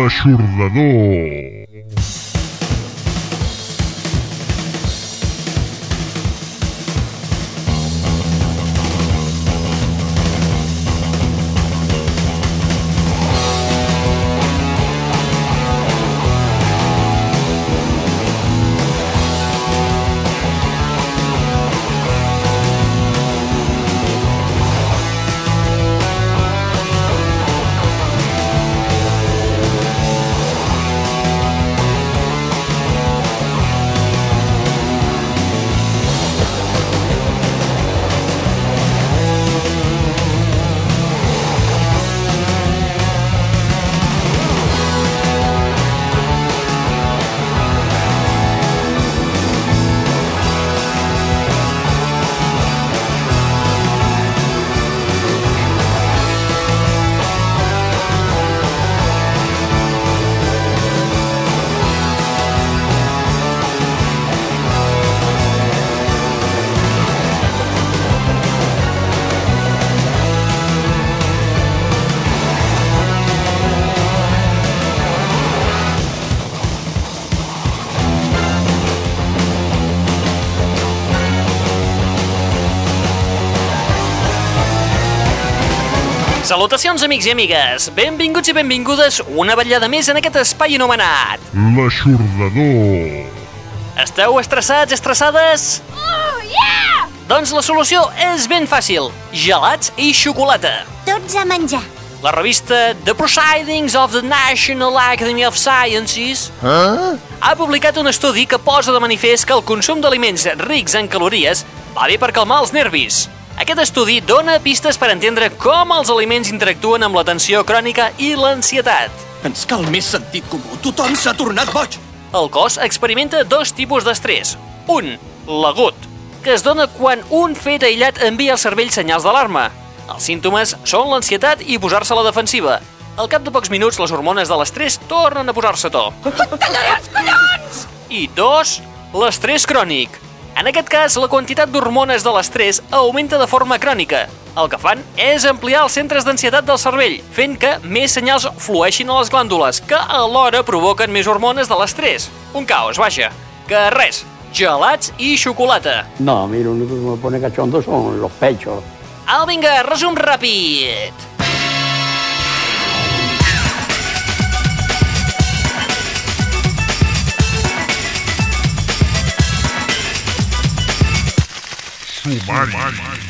L'aixordador. Salutacions, amics i amigues! Benvinguts i benvingudes una vetllada més en aquest espai anomenat. L'aixordador. Esteu estressats, estressades? Oh, yeah! Doncs la solució és ben fàcil. Gelats i xocolata. Tots a menjar. La revista The Proceedings of the National Academy of Sciences ha publicat un estudi que posa de manifest que el consum d'aliments rics en calories va bé per calmar els nervis. Aquest estudi dona pistes per entendre com els aliments interactuen amb la tensió crònica i l'ansietat. Ens cal més sentit comú. Tothom s'ha tornat boig. El cos experimenta dos tipus d'estrès. Un, l'agut, que es dona quan un fet aïllat envia al cervell senyals d'alarma. Els símptomes són l'ansietat i posar-se a la defensiva. Al cap de pocs minuts, les hormones de l'estrès tornen a posar-se a to. I dos, l'estrès crònic. En aquest cas, la quantitat d'hormones de l'estrès augmenta de forma crònica. El que fan és ampliar els centres d'ansietat del cervell, fent que més senyals flueixin a les glàndules, que alhora provoquen més hormones de l'estrès. Un caos, vaja. Que res, gelats i xocolata. No, a mí lo único que me pone cachondo son los pechos. Au, vinga, resum ràpid. Fumar.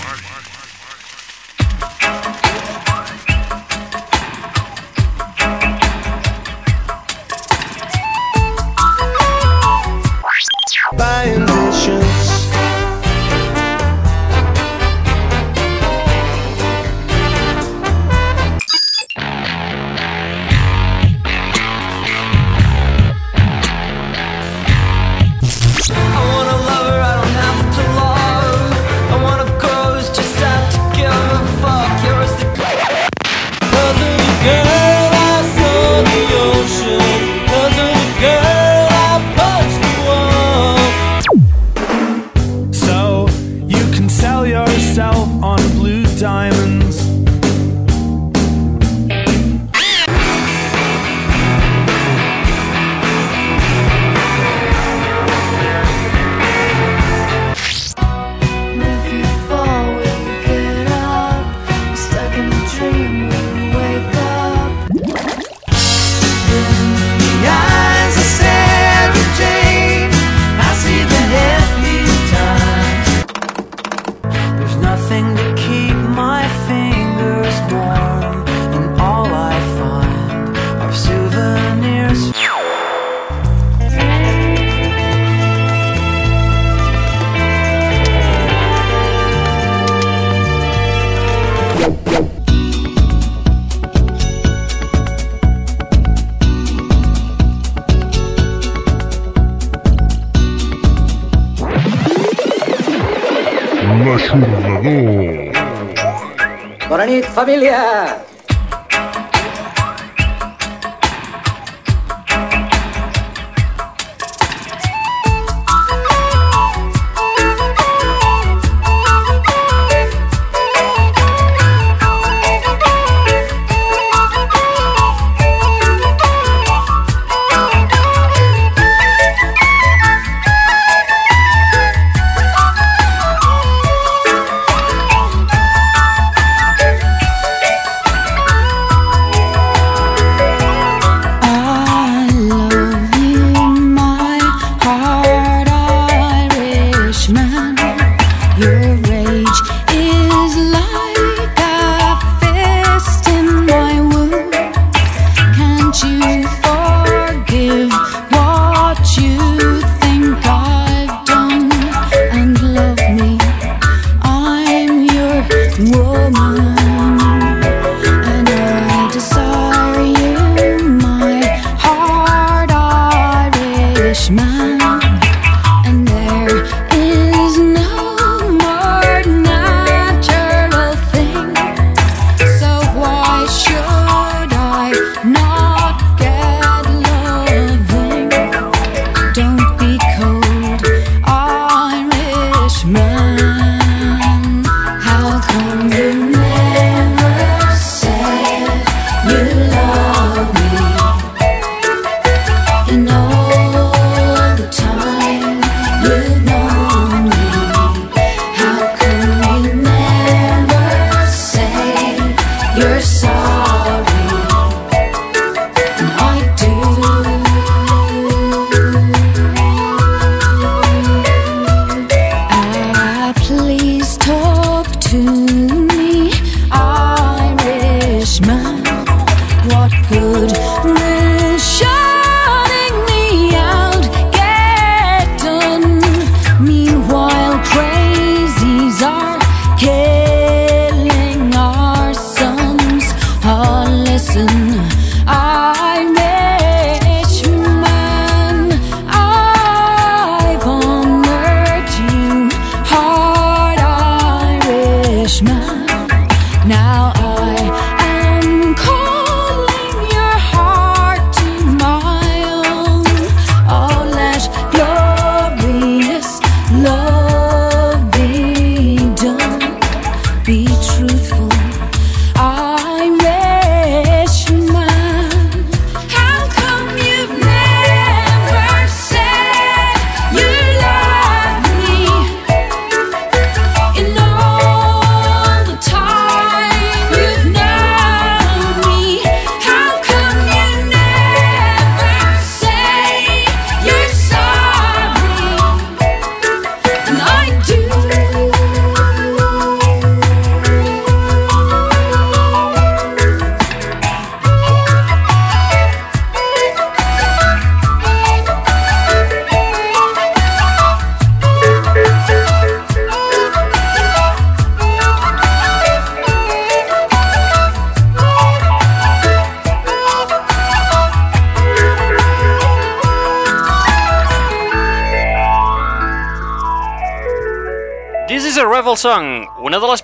Diamonds. Bona you.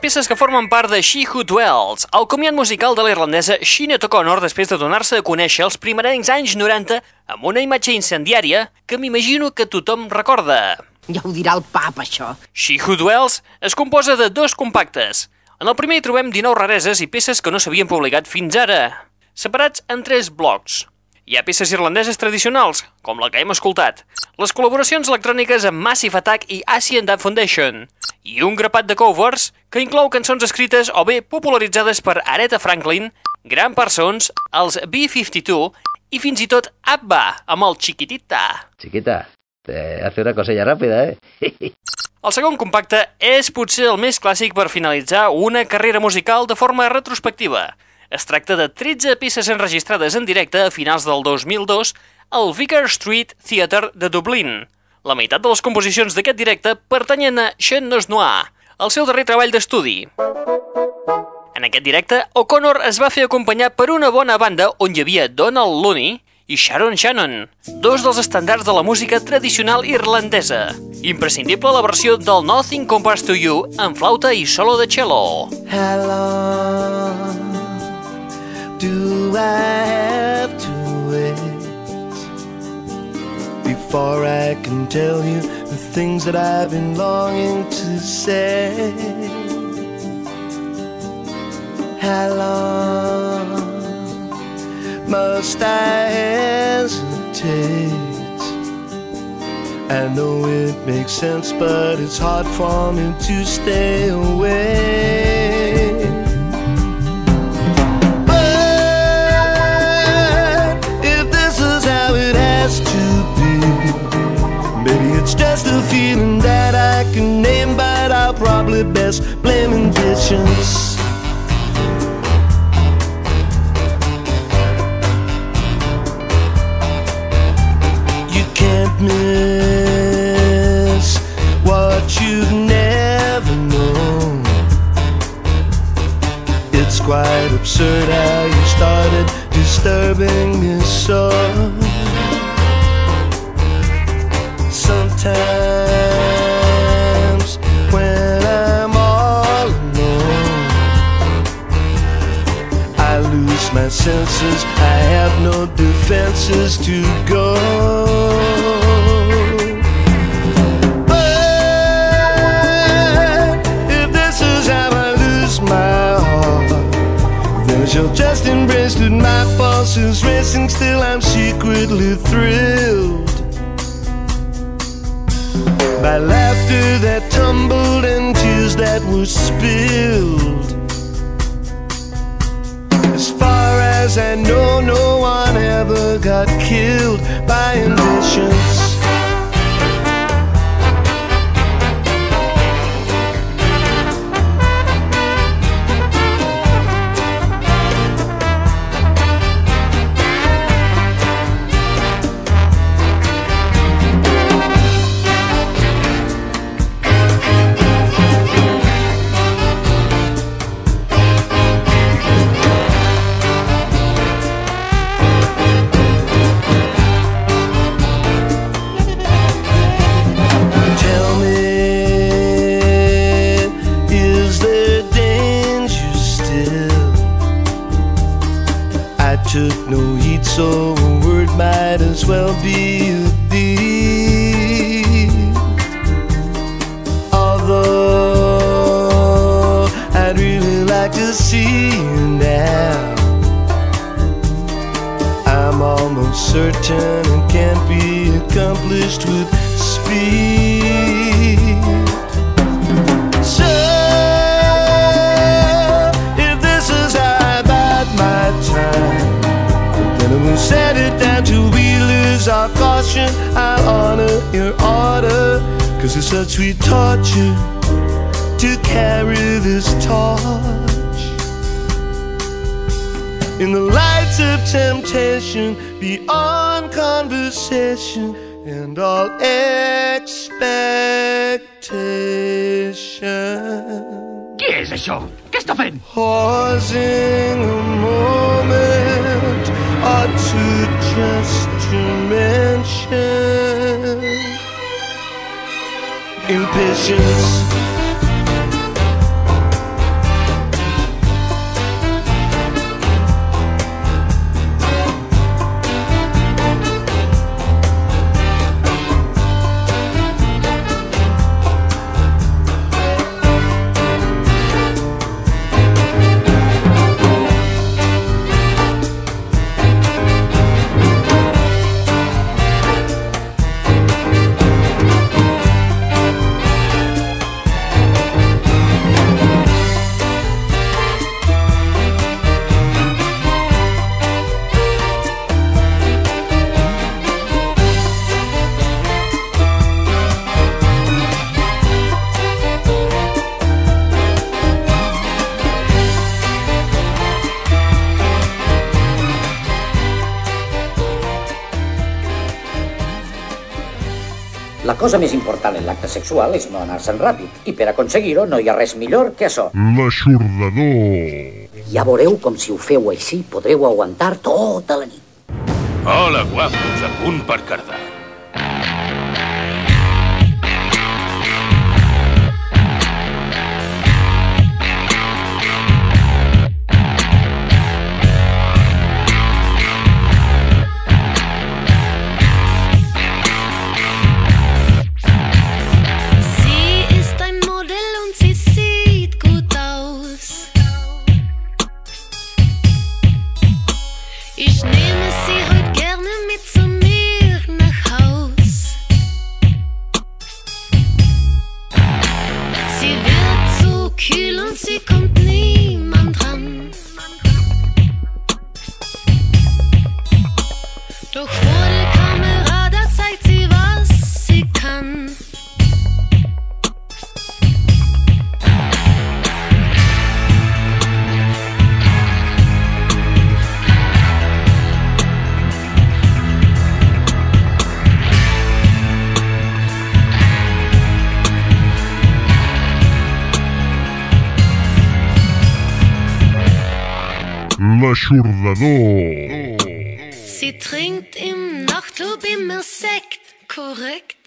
Peces que formen part de She Who Dwells, el comiat musical de la irlandesa Sinead O'Connor després de donar-se a conèixer els primerencs anys 90 amb una imatge incendiària que m'imagino que tothom recorda. Ja ho dirà el pap, això. She Who Dwells es composa de dos compactes. En el primer hi trobem 19 rareses i peces que no s'havien publicat fins ara, separats en tres blocs. Hi ha peces irlandeses tradicionals, com la que hem escoltat, les col·laboracions electròniques amb Massive Attack i Asian Dub Foundation, i un grapat de covers que inclou cançons escrites o bé popularitzades per Aretha Franklin, Gran Parsons, els B-52 i fins i tot Abba amb el Chiquitita. Chiquita, te hace una cosilla rápida, ¿eh? El segon compacte és potser el més clàssic per finalitzar una carrera musical de forma retrospectiva. Es tracta de 13 peces enregistrades en directe a finals del 2002 al Vicar Street Theatre de Dublín. La meitat de les composicions d'aquest directe pertanyen a Sean Nos Noir, el seu darrer treball d'estudi. En aquest directe, O'Connor es va fer acompanyar per una bona banda on hi havia Donald Looney i Sharon Shannon, dos dels estàndards de la música tradicional irlandesa. Imprescindible la versió del Nothing Compares to You en flauta i solo de cello. Long do I have to wait before I can tell you the things that I've been longing to say? How long must I hesitate? I know it makes sense, but it's hard for me to stay away. Just a feeling that I can name, but I'll probably best blame impatience. You can't miss what you've never known. It's quite absurd how you started disturbing me so. Sometimes when I'm all alone, I lose my senses. I have no defenses to go. But if this is how I lose my heart, then she'll just embrace that my pulse is racing. Still, I'm secretly thrilled by laughter that tumbled and tears that were spilled. As far as I know, no one ever got killed by ambitions. Lose our caution. I'll honor your order, cause it's such sweet torture to carry this torch. In the lights of temptation, beyond conversation and all expectation. Qui és això? Què està fent? Pausing a moment or two just to mention impatience. Sexual és no anar-se'n ràpid, i per aconseguir-ho no hi ha res millor que això. L'aixordador. Ja veureu com si ho feu així podreu aguantar tota la nit. Hola, guapos, a punt per cardar. L'aixordador. Sie trinkt im Nachtclub immer Sekt, korrekt.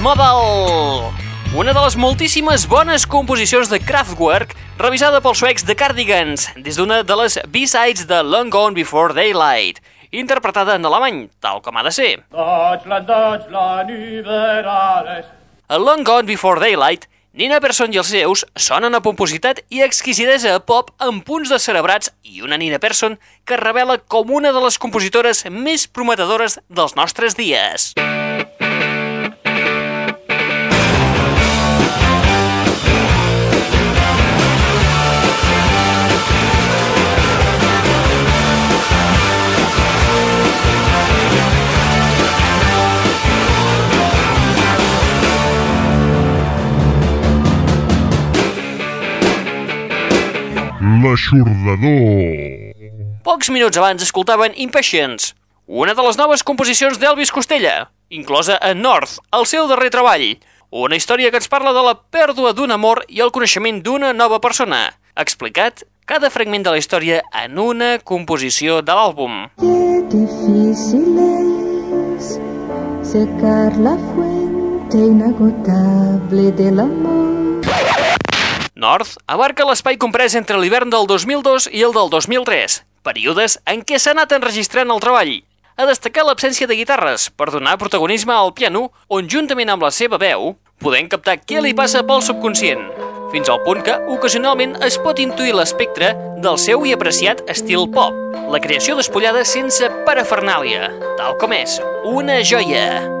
Model! Una de les moltíssimes bones composicions de Kraftwerk revisada pels suecs de Cardigans des d'una de les B-sides de Long Gone Before Daylight, interpretada en alemany, tal com ha de ser. Deutschland, Deutschland über alles. A Long Gone Before Daylight, Nina Persson i els seus sonen a pompositat i exquisidesa pop amb punts de cerebrats i una Nina Persson que revela com una de les compositores més prometedores dels nostres dies. L'aixordador. Pocs minuts abans escoltaven Impatience, una de les noves composicions d'Elvis Costello, inclosa en North, el seu darrer treball, una història que ens parla de la pèrdua d'un amor i el coneixement d'una nova persona, explicat cada fragment de la història en una composició de l'àlbum. Qué difícil es secar la fuente inagotable del amor. North abarca l'espai comprès entre l'hivern del 2002 i el del 2003, períodes en què s'ha anat enregistrant el treball. A destacar l'absència de guitarres per donar protagonisme al piano, on juntament amb la seva veu podem captar què li passa pel subconscient, fins al punt que ocasionalment es pot intuir l'espectre del seu i apreciat estil pop, la creació despullada sense parafernàlia, tal com és, una joia.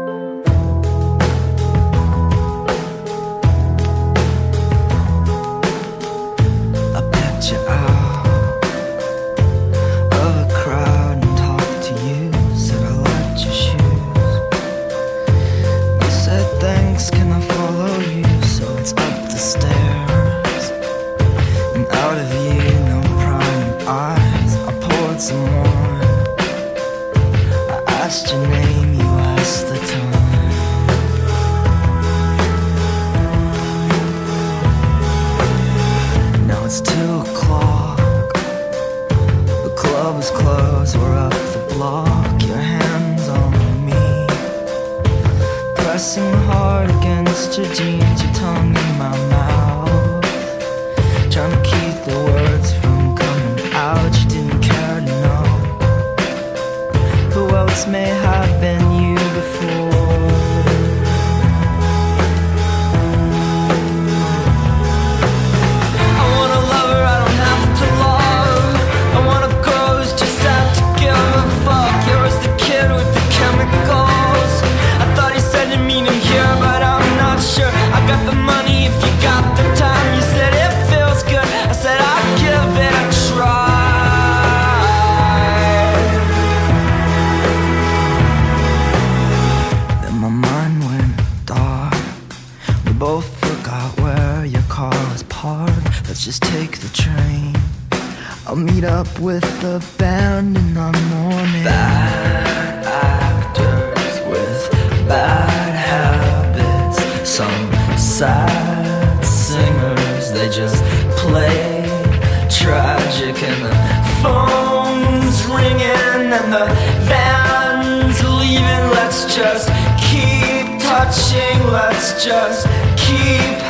pressing hard against your jeans, your tongue in my mouth. Trying to keep the words from coming out, you didn't care to know who else may South Park, let's just take the train. I'll meet up with the band in the morning. Bad actors with bad habits, some sad singers, they just play tragic and the phone's ringing and the band's leaving. Let's just keep touching, let's just keep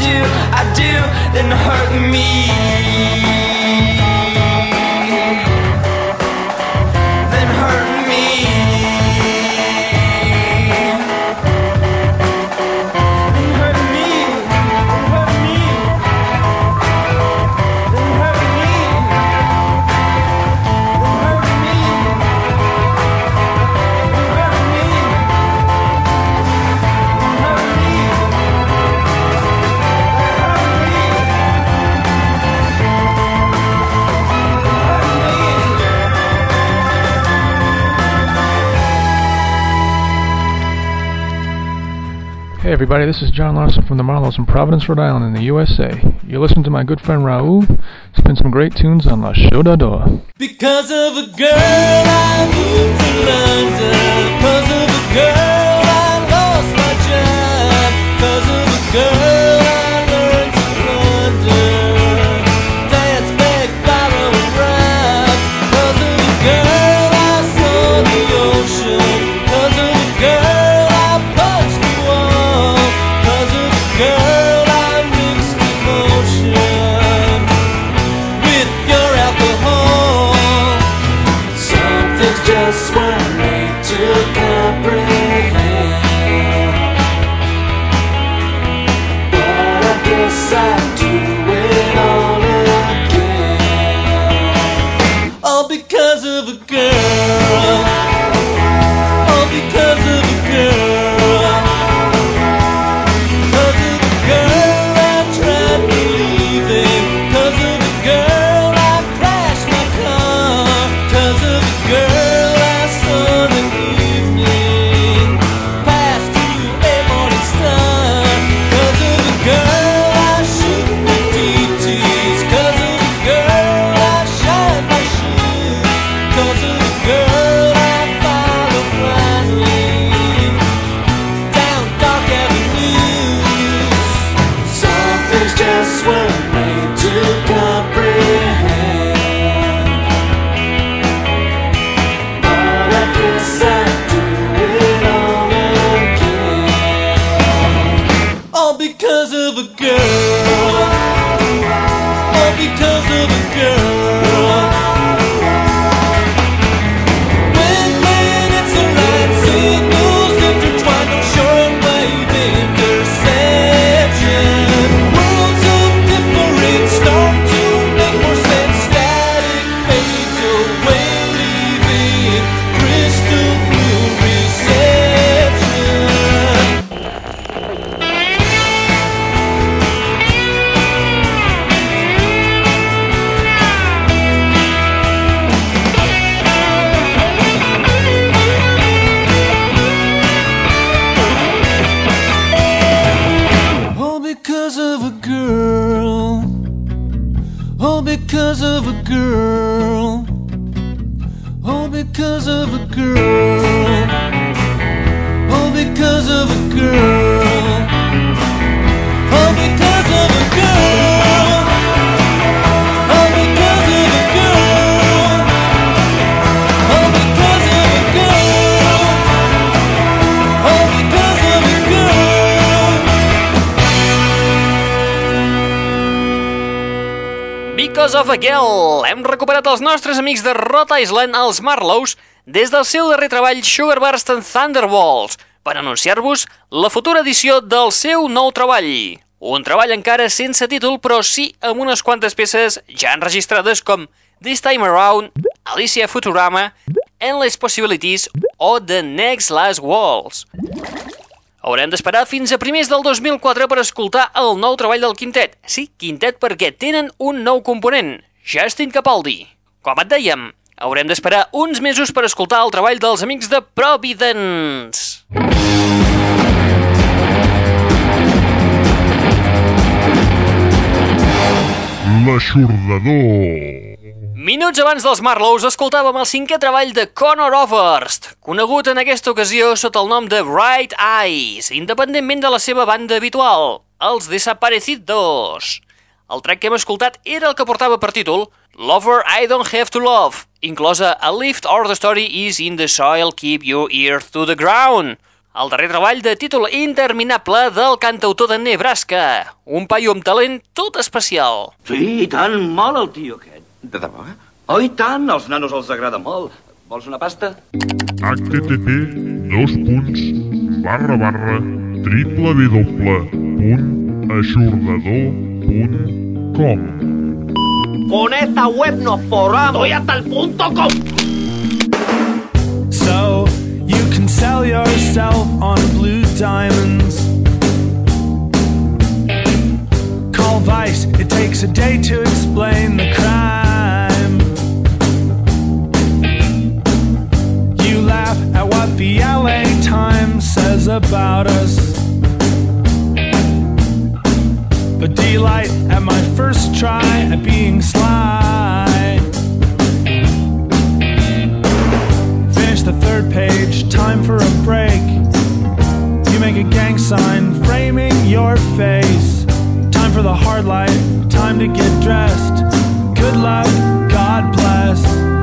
do, I do, then hurt me. Hey everybody, this is John Larson from the Marlows in Providence, Rhode Island in the USA. You're listening to my good friend Raoul spin some great tunes on La Chodador. Because of a girl I moved to London, because of a girl I lost my job, because of a girl Again. Hem recuperat els nostres amics de Rhode Island, els Marlows, des del seu darrer treball Sugar Burst and Thunderbolts, per anunciar-vos la futura edició del seu nou treball. Un treball encara sense títol, però sí amb unes quantes peces ja enregistrades com This Time Around, Alicia Futurama, Endless Possibilities o The Next Last Waltz. Haurem d'esperar fins a primers del 2004 per escoltar el nou treball del quintet. Sí, quintet perquè tenen un nou component, Justin Capaldi. Com et dèiem, haurem d'esperar uns mesos per escoltar el treball dels amics de Providence. L'aixordador. Minuts abans dels Marlows escoltàvem el cinquè treball de Conor Oberst, conegut en aquesta ocasió sota el nom de Bright Eyes, independentment de la seva banda habitual, els Desaparecidos. El track que hem escoltat era el que portava per títol Lover I Don't Have to Love, inclosa A Lift or the Story is in the Soil Keep Your Ear to the Ground, el darrer treball de títol interminable del cantautor de Nebraska, un paio amb talent tot especial. Sí, i tant, molt el tio aquest. De debò? Oh, i tant, als nanos els agrada molt. Vols una pasta? http dos punts barra barra triple w punt aixordador punt com Con esta web nos forramos. Estoy hasta el punto com. So you can sell yourself on blue diamonds. Call Vice, it takes a day to explain the crime. You laugh at what the LA Times says about us. But delight at my first try at being sly. Finish the third page, time for a break. You make a gang sign framing your face. Time for the hard light, time to get dressed. Good luck, God bless.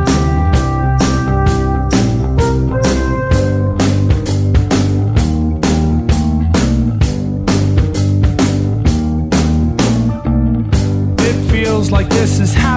This is happening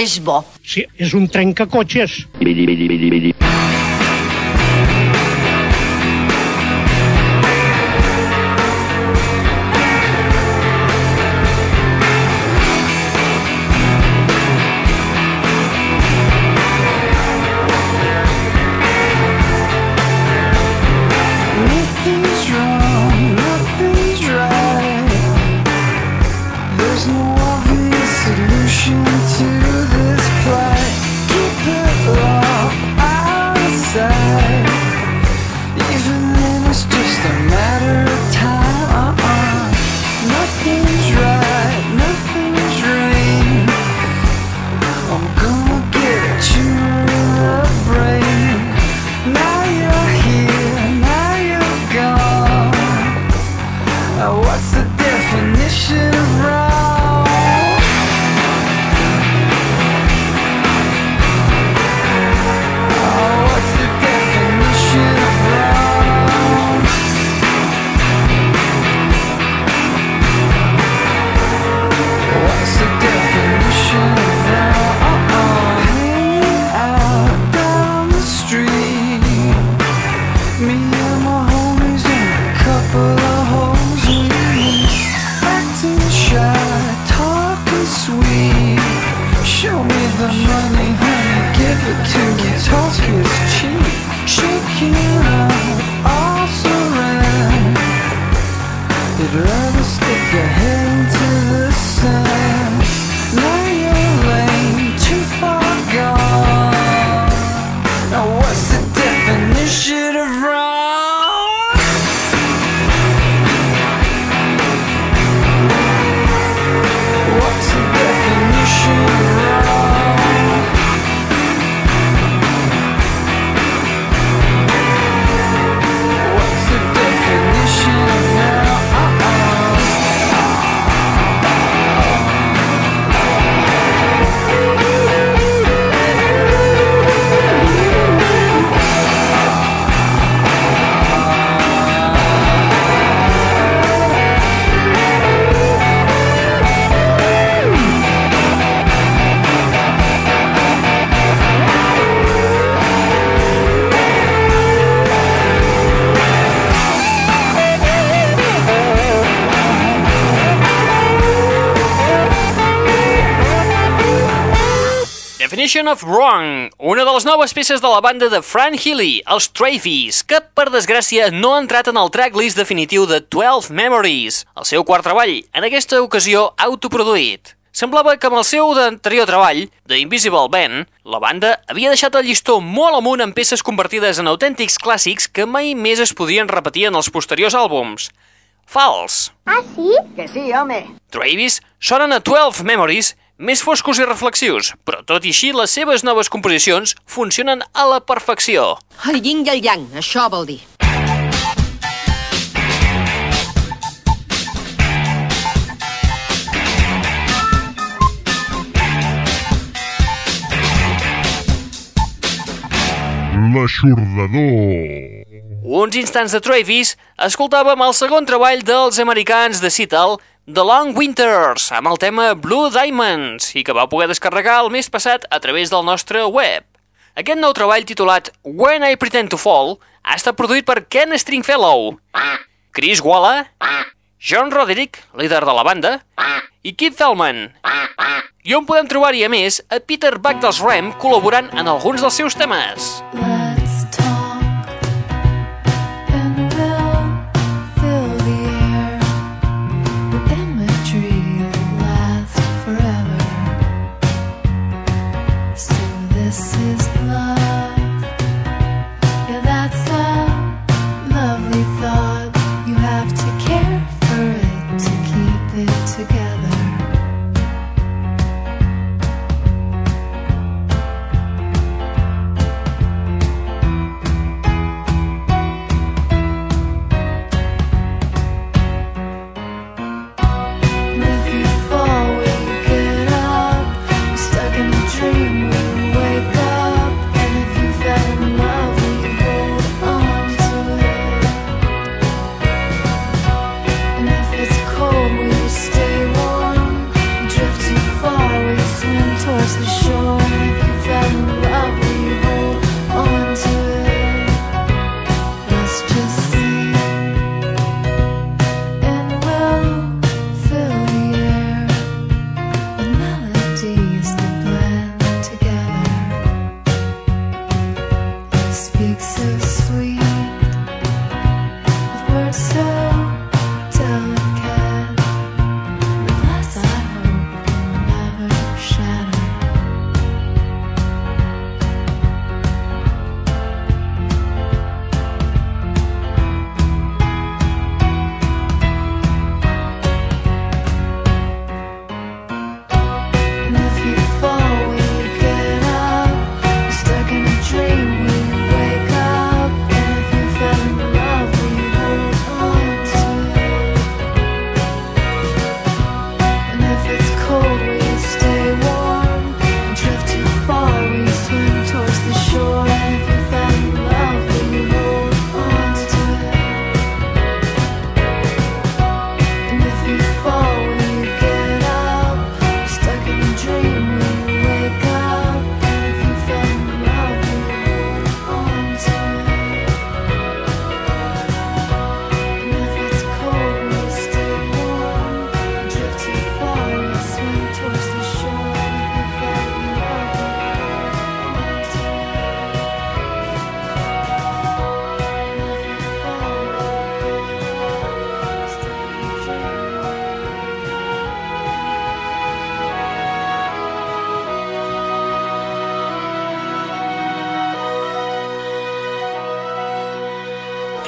és bo. Sí, és un trencacotxes. Nothing's What's the definition of wrong? Definition of Wrong, una de les noves peces de la banda de Fran Healy, els Travies, que per desgràcia no ha entrat en el tracklist definitiu de 12 Memories, el seu quart treball, en aquesta ocasió autoproduït. Semblava que amb el seu anterior treball, The Invisible Band, la banda havia deixat el llistó molt amunt en peces convertides en autèntics clàssics que mai més es podien repetir en els posteriors àlbums. Fals. Ah, sí? Que sí, home. Travis sonen a 12 Memories més foscos i reflexius, però tot i així les seves noves composicions funcionen a la perfecció. El yin i el yang, això vol dir. L'aixordador. Uns instants de Travis, escoltàvem el segon treball dels americans de Seattle, The Long Winters, amb el tema Blue Diamonds, i que va poder descarregar el mes passat a través del nostre web. Aquest nou treball titulat When I Pretend to Fall ha estat produït per Ken Stringfellow, Chris Walla, John Roderick, líder de la banda, i Keith Thelman. I on podem trobar-hi, a més, a Peter Buck dels Ram col·laborant en alguns dels seus temes. Let's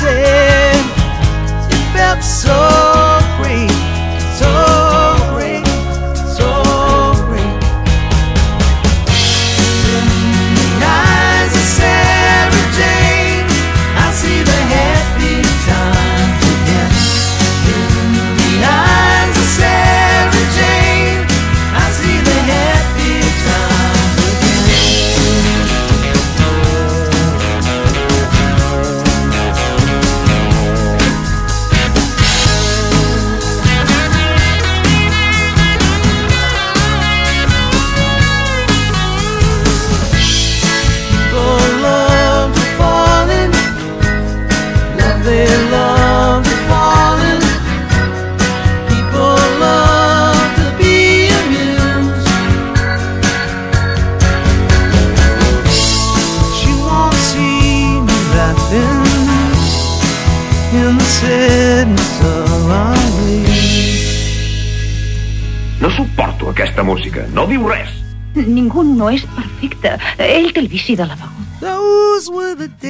say. التلبيشي ده لفقود Those were the days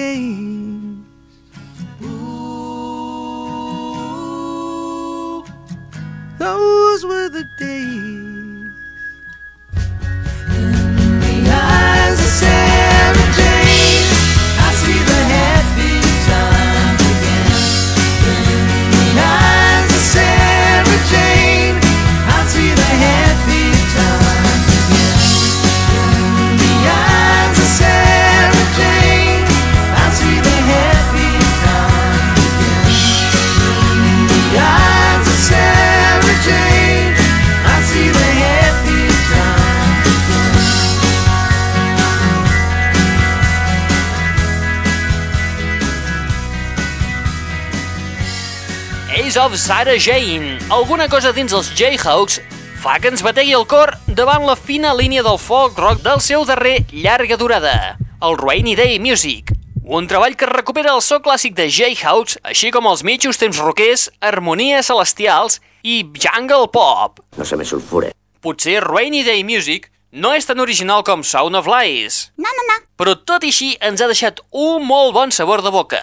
of Sarah Jane. Alguna cosa dins els Jayhawks fa que ens bategui el cor davant la fina línia del folk rock del seu darrer llarga durada, el Rainy Day Music. Un treball que recupera el so clàssic de Jayhawks, així com els mitjos temps roquers, harmonies celestials i jungle pop. No se me sulfure. Potser Rainy Day Music no és tan original com Sound of Lies. No, no, no. Però tot i així ens ha deixat un molt bon sabor de boca.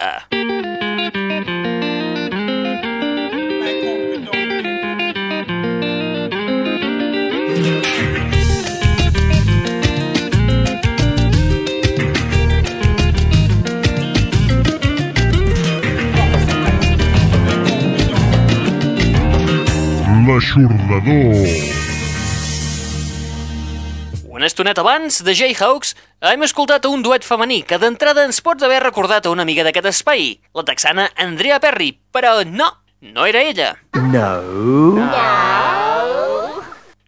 L'aixordador. Una estoneta abans, de Jayhawks, hem escoltat un duet femení que d'entrada ens pots haver recordat a una amiga d'aquest espai, la texana Andrea Perry, però no, no era ella. No.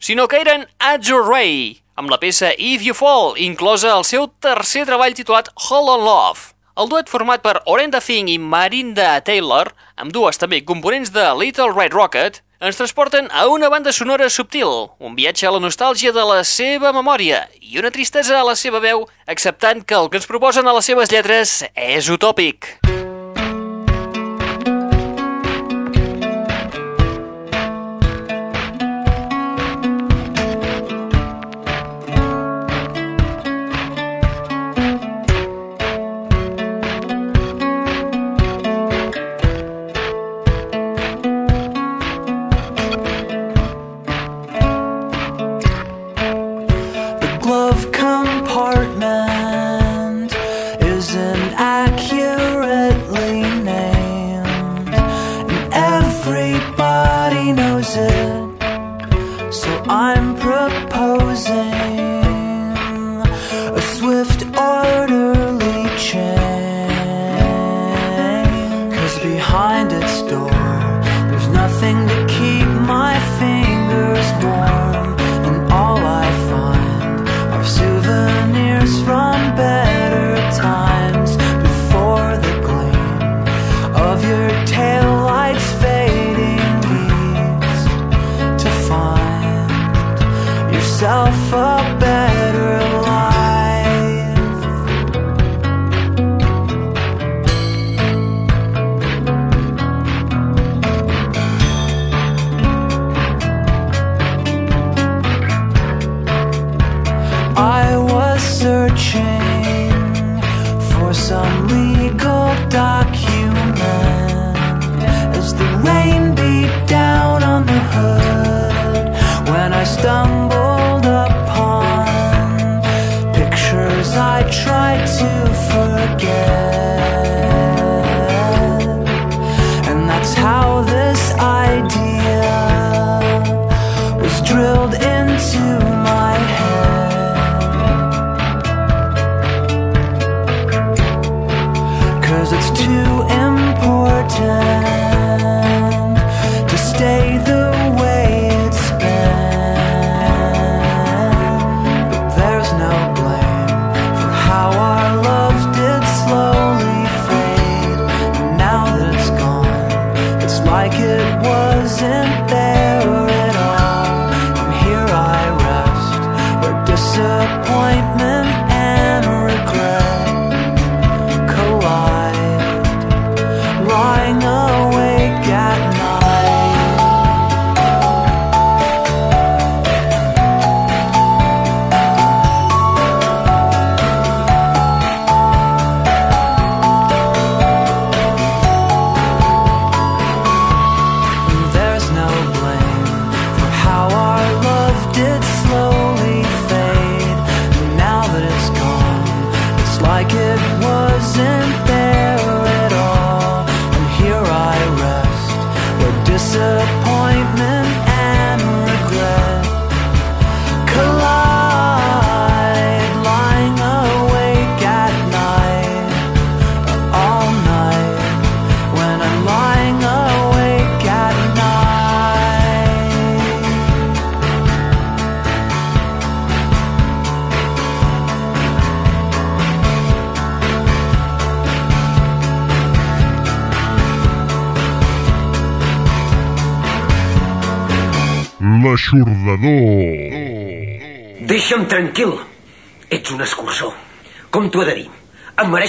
sinó que eren Azure Ray, amb la peça If You Fall, inclosa al seu tercer treball titulat Hold on Love. El duet format per Orenda Thing i Marinda Taylor, amb dues també components de Little Red Rocket, ens transporten a una banda sonora subtil, un viatge a la nostàlgia de la seva memòria i una tristesa a la seva veu, acceptant que el que ens proposen a les seves lletres és utòpic. The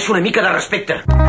Em mereixo una mica de respecte.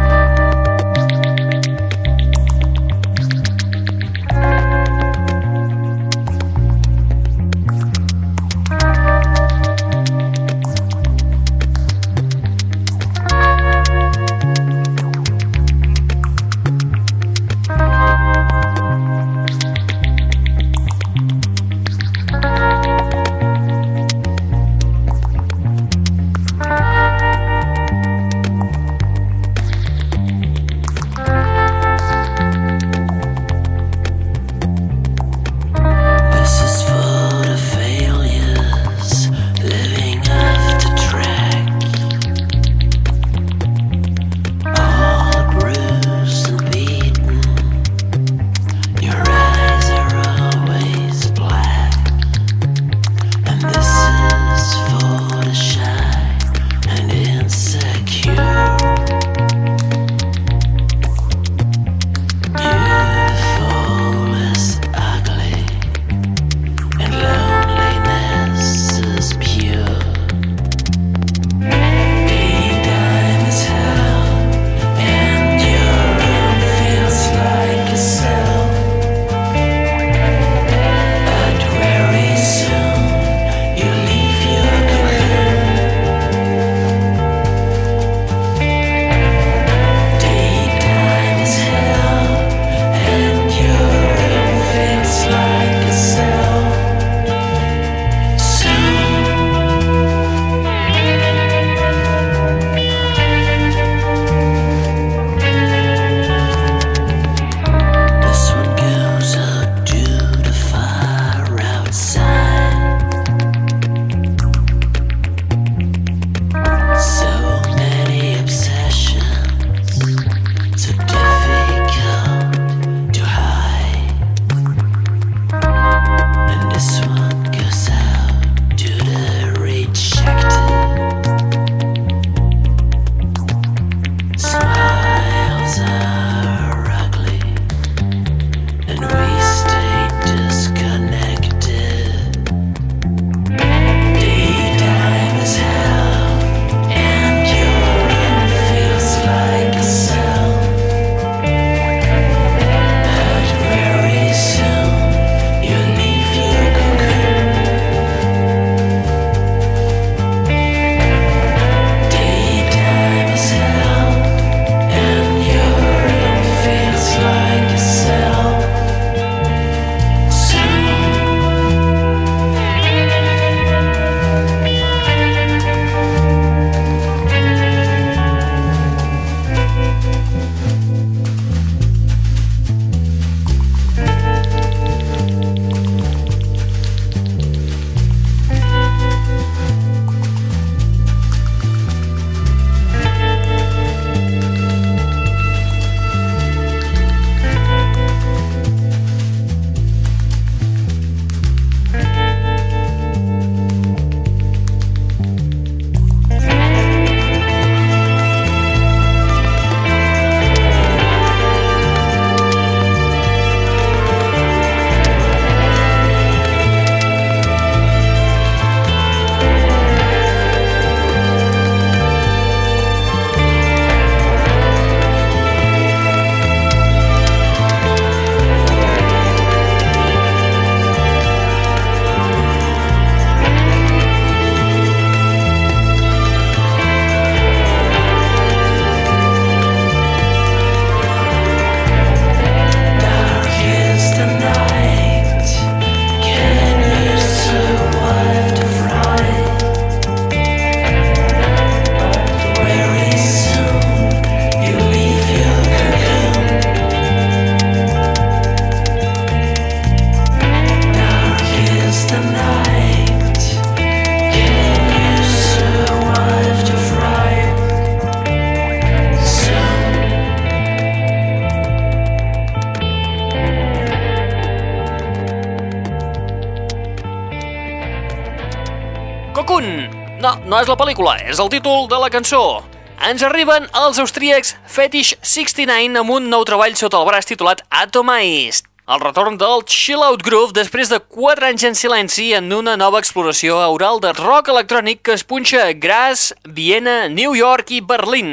És la pel·lícula, és el títol de la cançó. Ens arriben els austríacs Fetish 69 amb un nou treball sota el braç titulat Atomized. El retorn del Chill Out Groove després de 4 anys en silenci en una nova exploració aural de rock electrònic que es punxa a Graz, Viena, New York i Berlín.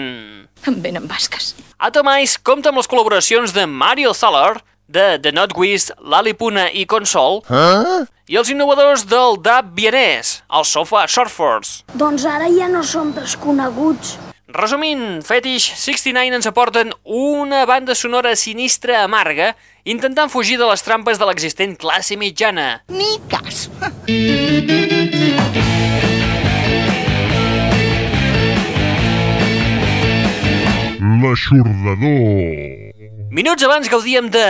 Em venen basques. Atomais compta amb les col·laboracions de Mario Thaler, de The Notwist, Lalipuna i Console, Ah? i els innovadors del dub vienès, els Sofa Surfers. Doncs ara ja no som desconeguts. Resumint, Fetish 69 ens aporten una banda sonora sinistra amarga intentant fugir de les trampes de l'existent classe mitjana. Ni cas. L'aixordador. Minuts abans gaudíem de...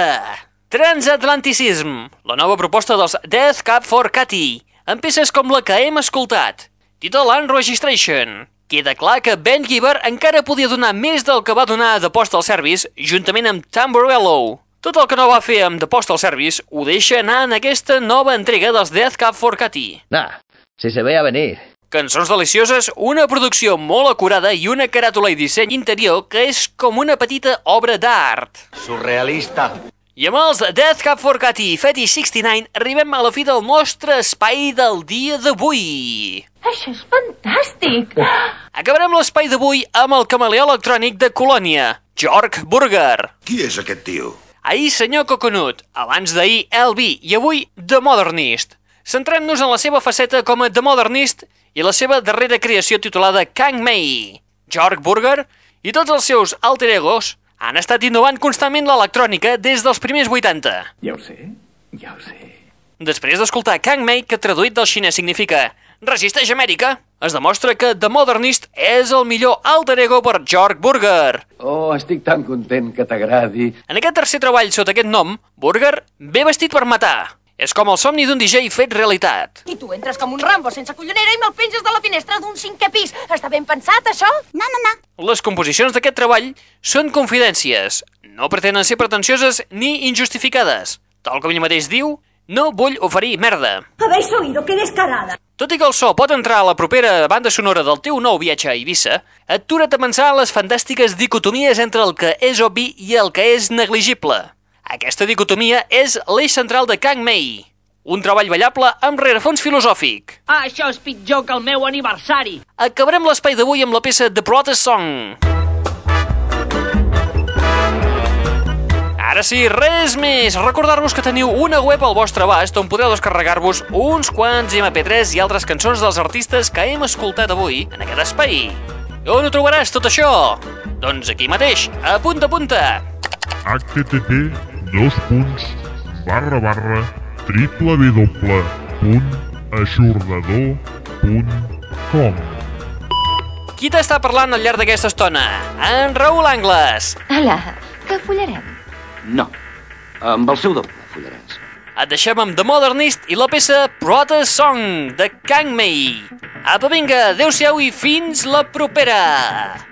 Transatlanticism, la nova proposta dels Death Cab for Cutie, amb peces com la que hem escoltat, Title and Registration. Queda clar que Ben Giver encara podia donar més del que va donar a The Postal Service juntament amb Tamborello. Tot el que no va fer amb The Postal Service ho deixa anar en aquesta nova entrega dels Death Cab for Cutie. Nah, si se veía venir. Cançons delicioses, una producció molt acurada i una caràtula i disseny interior que és com una petita obra d'art. Surrealista. I amb els Death Cab for Cutie i Fetish 69 arribem a la fi del nostre espai del dia d'avui. Això és fantàstic! Acabarem l'espai d'avui amb el camaleó electrònic de Colònia, Jorg Burger. Qui és aquest tio? Ahir senyor Coconut, abans d'ahir LB i avui The Modernist. Centrem-nos en la seva faceta com a The Modernist i la seva darrera creació titulada Kang Mei. Jorg Burger i tots els seus alter egos han estat innovant constantment l'electrònica des dels primers 80. Ja ho sé, ja ho sé. Després d'escoltar Kang Mei, que traduït del xinès significa Resisteix Amèrica, es demostra que The Modernist és el millor alter ego per Jorg Burger. Oh, estic tan content que t'agradi. En aquest tercer treball sota aquest nom, Burger ve vestit per matar. És com el somni d'un DJ fet realitat. I tu entres com un Rambo sense collonera i me'l penges de la finestra d'un cinquè pis. Està ben pensat, això? No, no, no. Les composicions d'aquest treball són confidències. No pretenen ser pretensioses ni injustificades. Tal com ell mateix diu, no vull oferir merda. ¿Habéis oído? ¡Qué descarada! Tot i que el so pot entrar a la propera banda sonora del teu nou viatge a Eivissa, atura't a pensar en les fantàstiques dicotomies entre el que és obvi i el que és negligible. Aquesta dicotomia és l'eix central de Kang Mei, un treball ballable amb rerefons filosòfic. Ah, això és pitjor que el meu aniversari. Acabarem l'espai d'avui amb la peça The Protest Song. Ara sí, res més! Recordar-vos que teniu una web al vostre abast on podeu descarregar-vos uns quants MP3 i altres cançons dels artistes que hem escoltat avui en aquest espai. I on ho trobaràs, tot això? Doncs aquí mateix, a punta a punta. http dos punts barra barra www.aixordador.com Qui t'està parlant al llarg d'aquesta estona? En Raül Angles. Hola, que follarem? No, amb el seu doble follaràs. Et deixem amb The Modernist i la peça Protest Song de Kang Mei. Apa, vinga, adeu-siau i fins la propera!